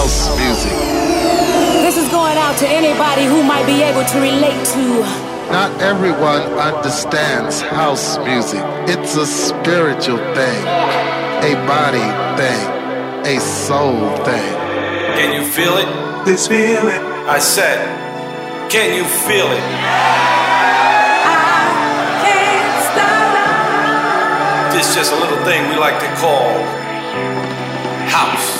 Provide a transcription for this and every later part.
house music. This is going out to anybody who might be able to relate to. Not everyone understands house music. It's a spiritual thing, a body thing, a soul thing. Can you feel it? This feeling. I said, can you feel it? I can't stop. This is just a little thing we like to call house.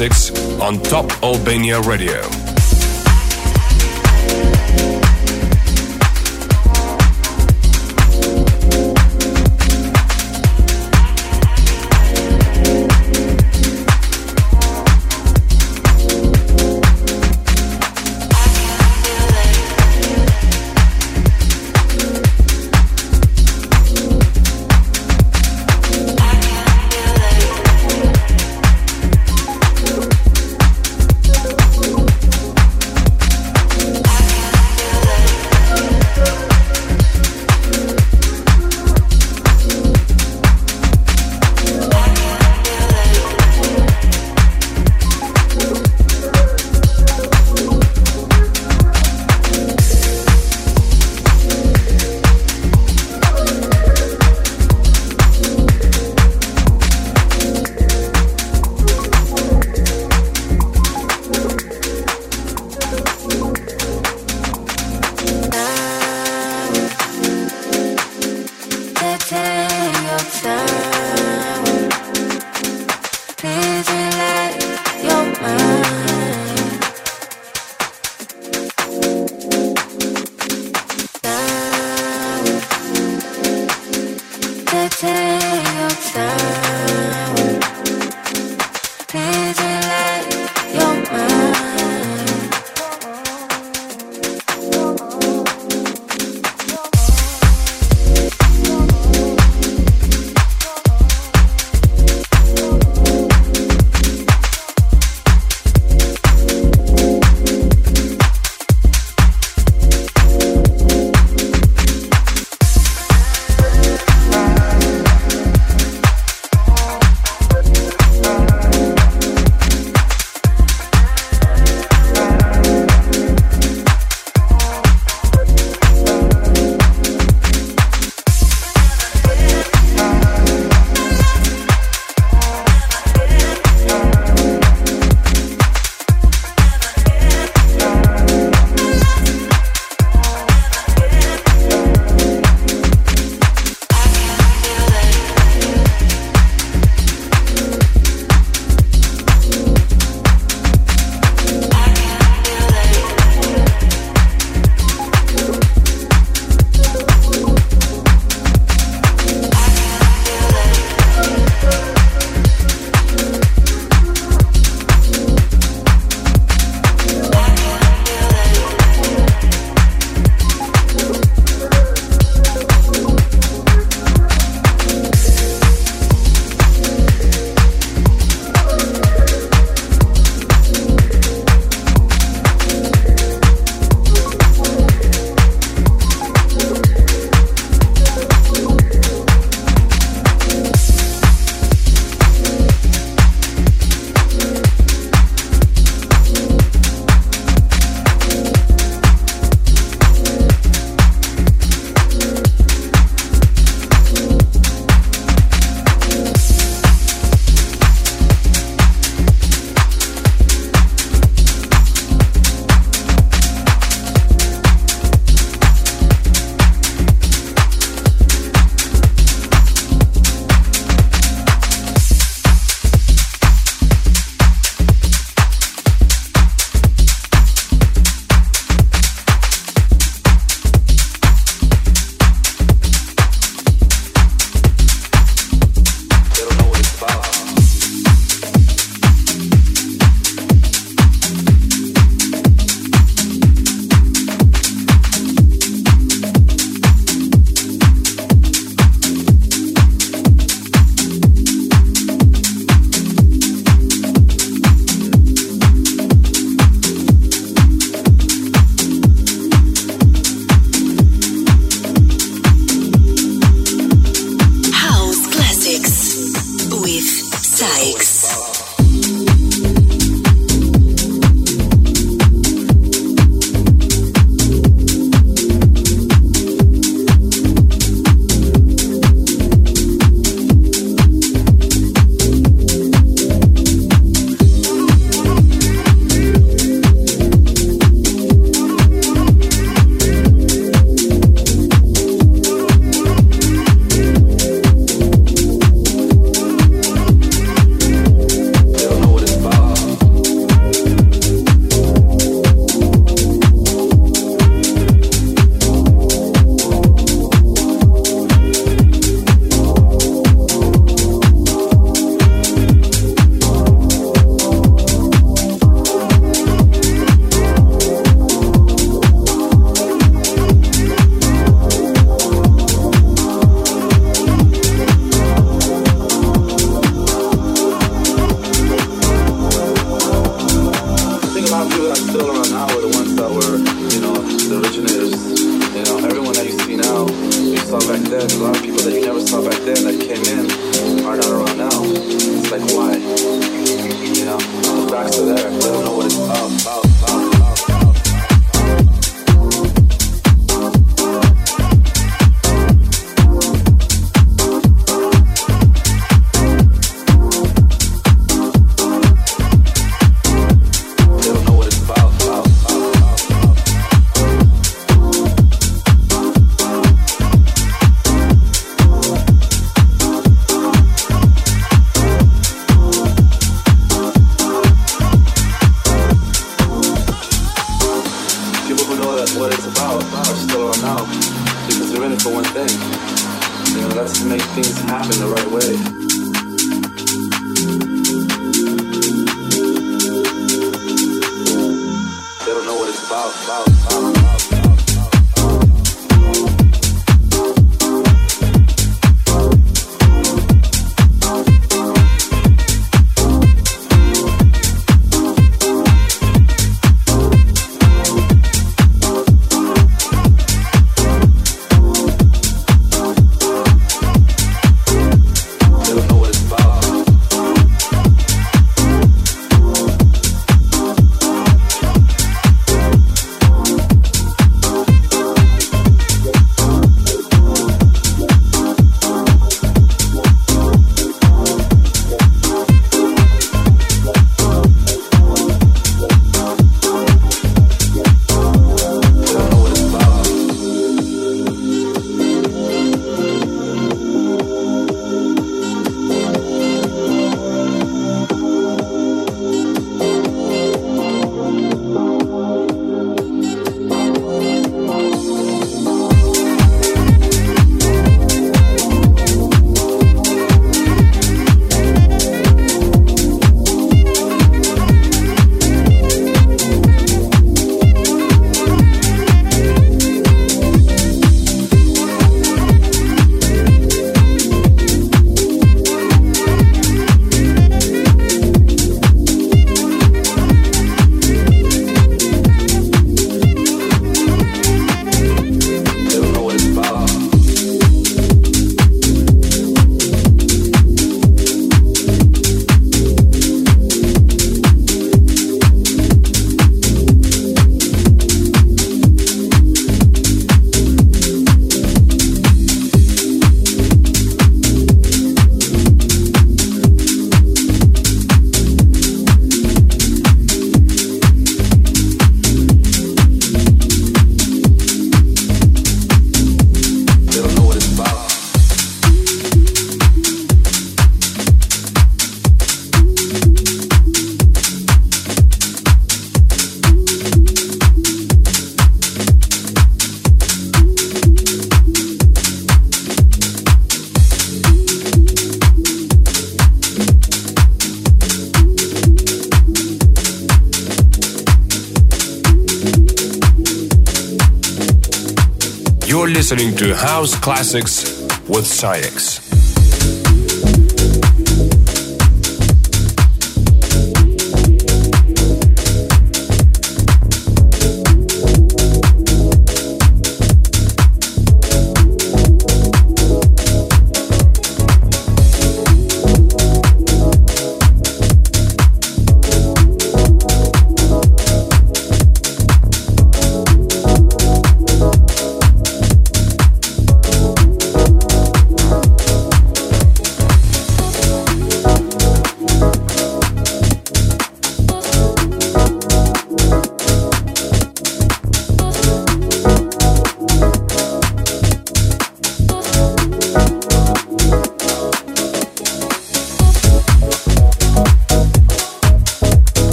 SAIX on Top Albania Radio. Listening to House Classics with SAIX.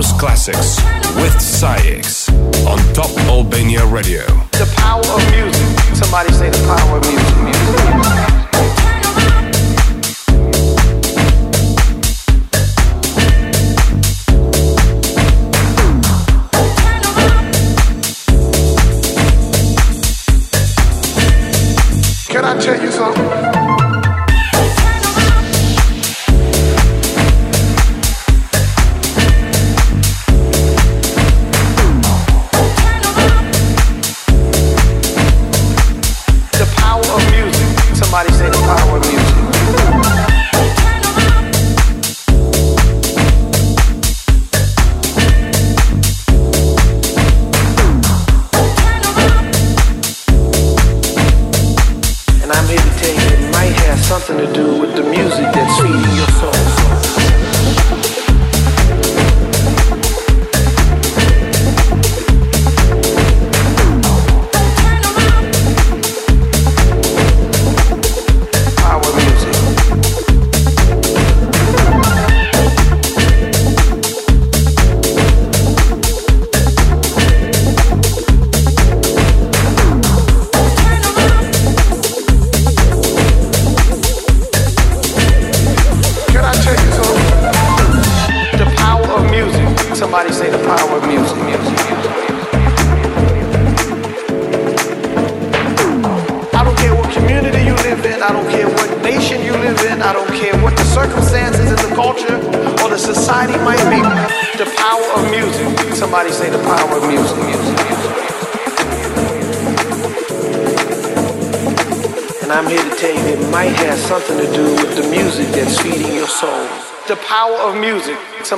House Classics with SAIX on Top Albania Radio. The power of music. Somebody say the power of music. music.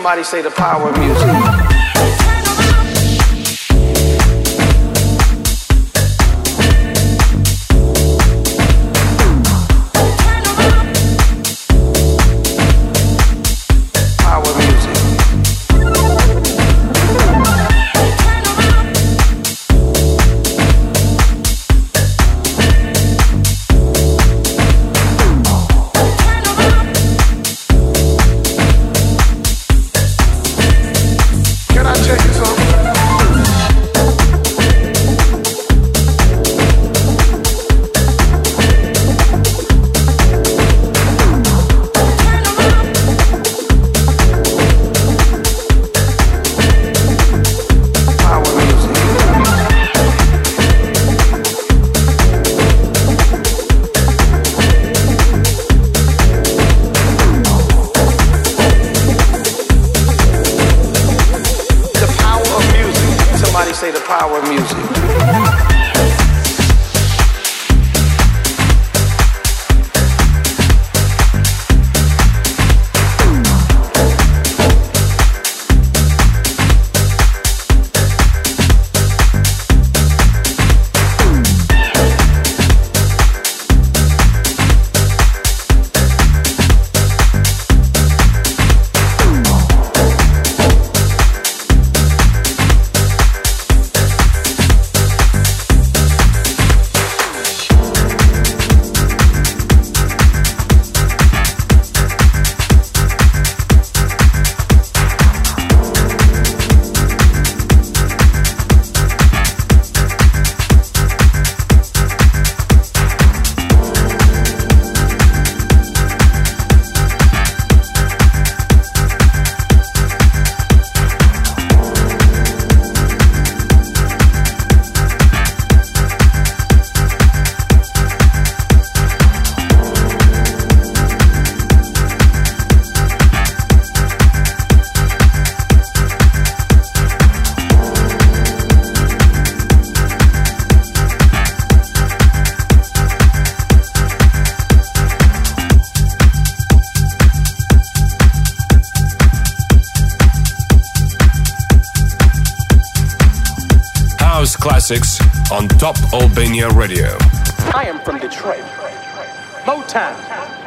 Somebody say the power of music. Classics on Top Albania Radio. I am from Detroit. Motown.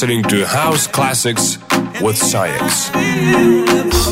listening to House Classics with SAIX.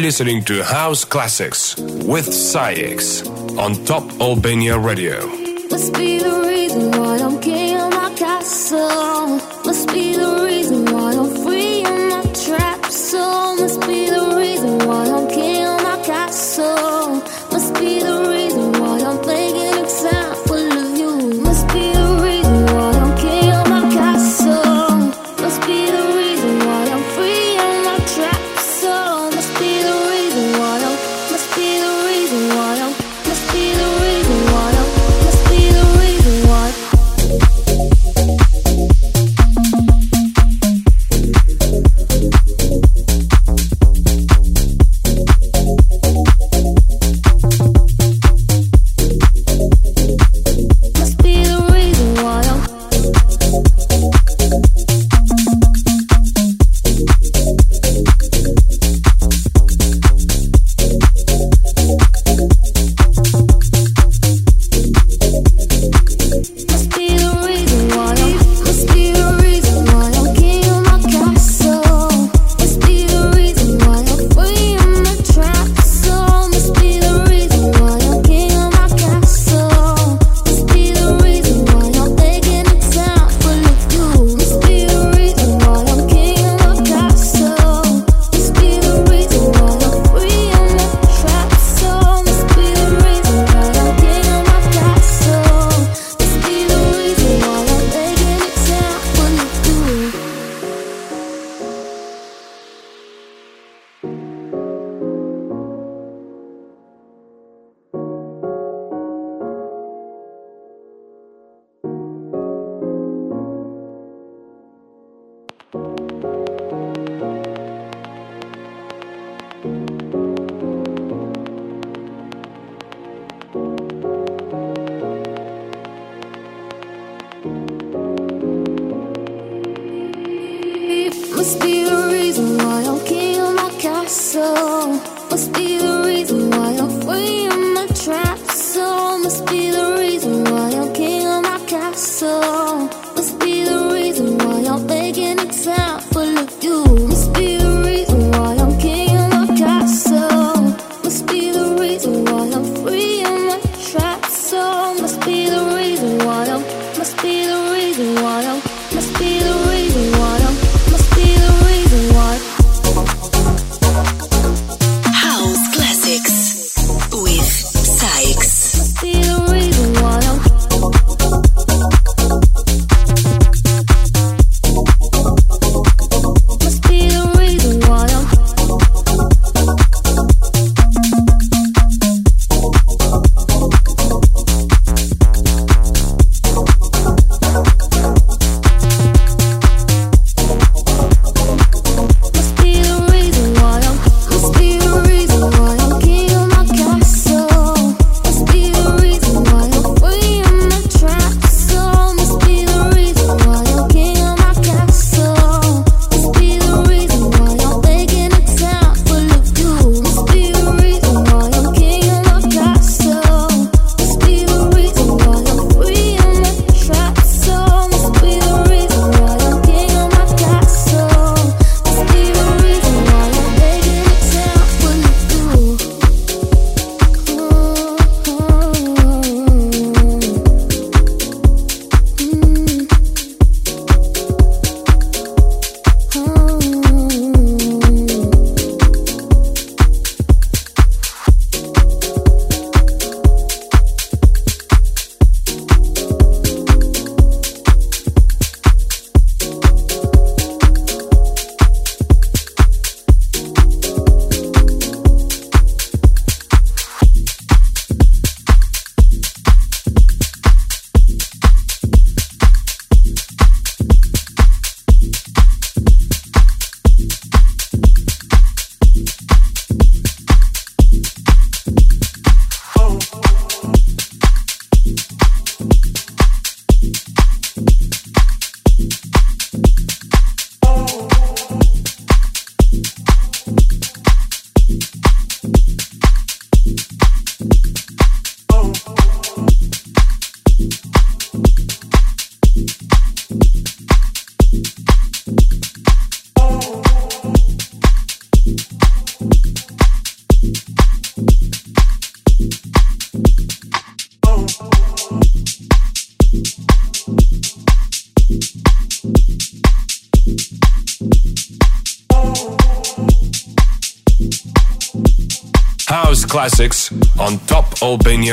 listening to House Classics with SAIX on Top Albania Radio. Must be the reason why I'm king of my castle.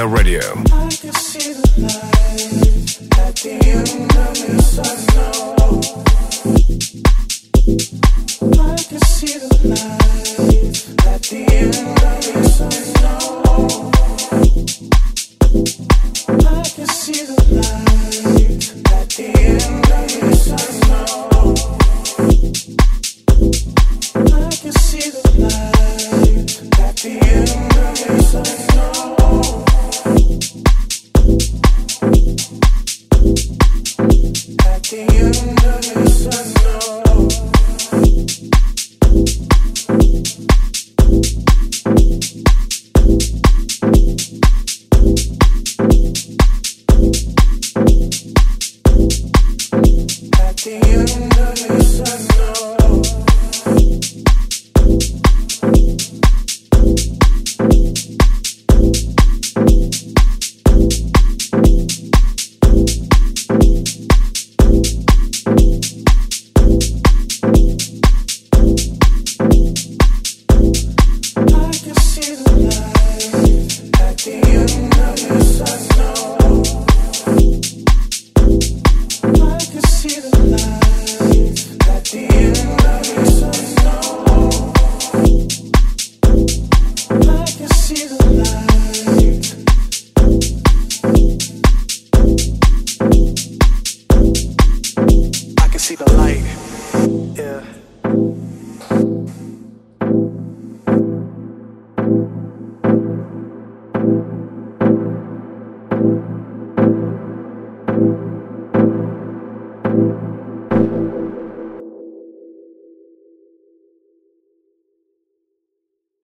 Radio.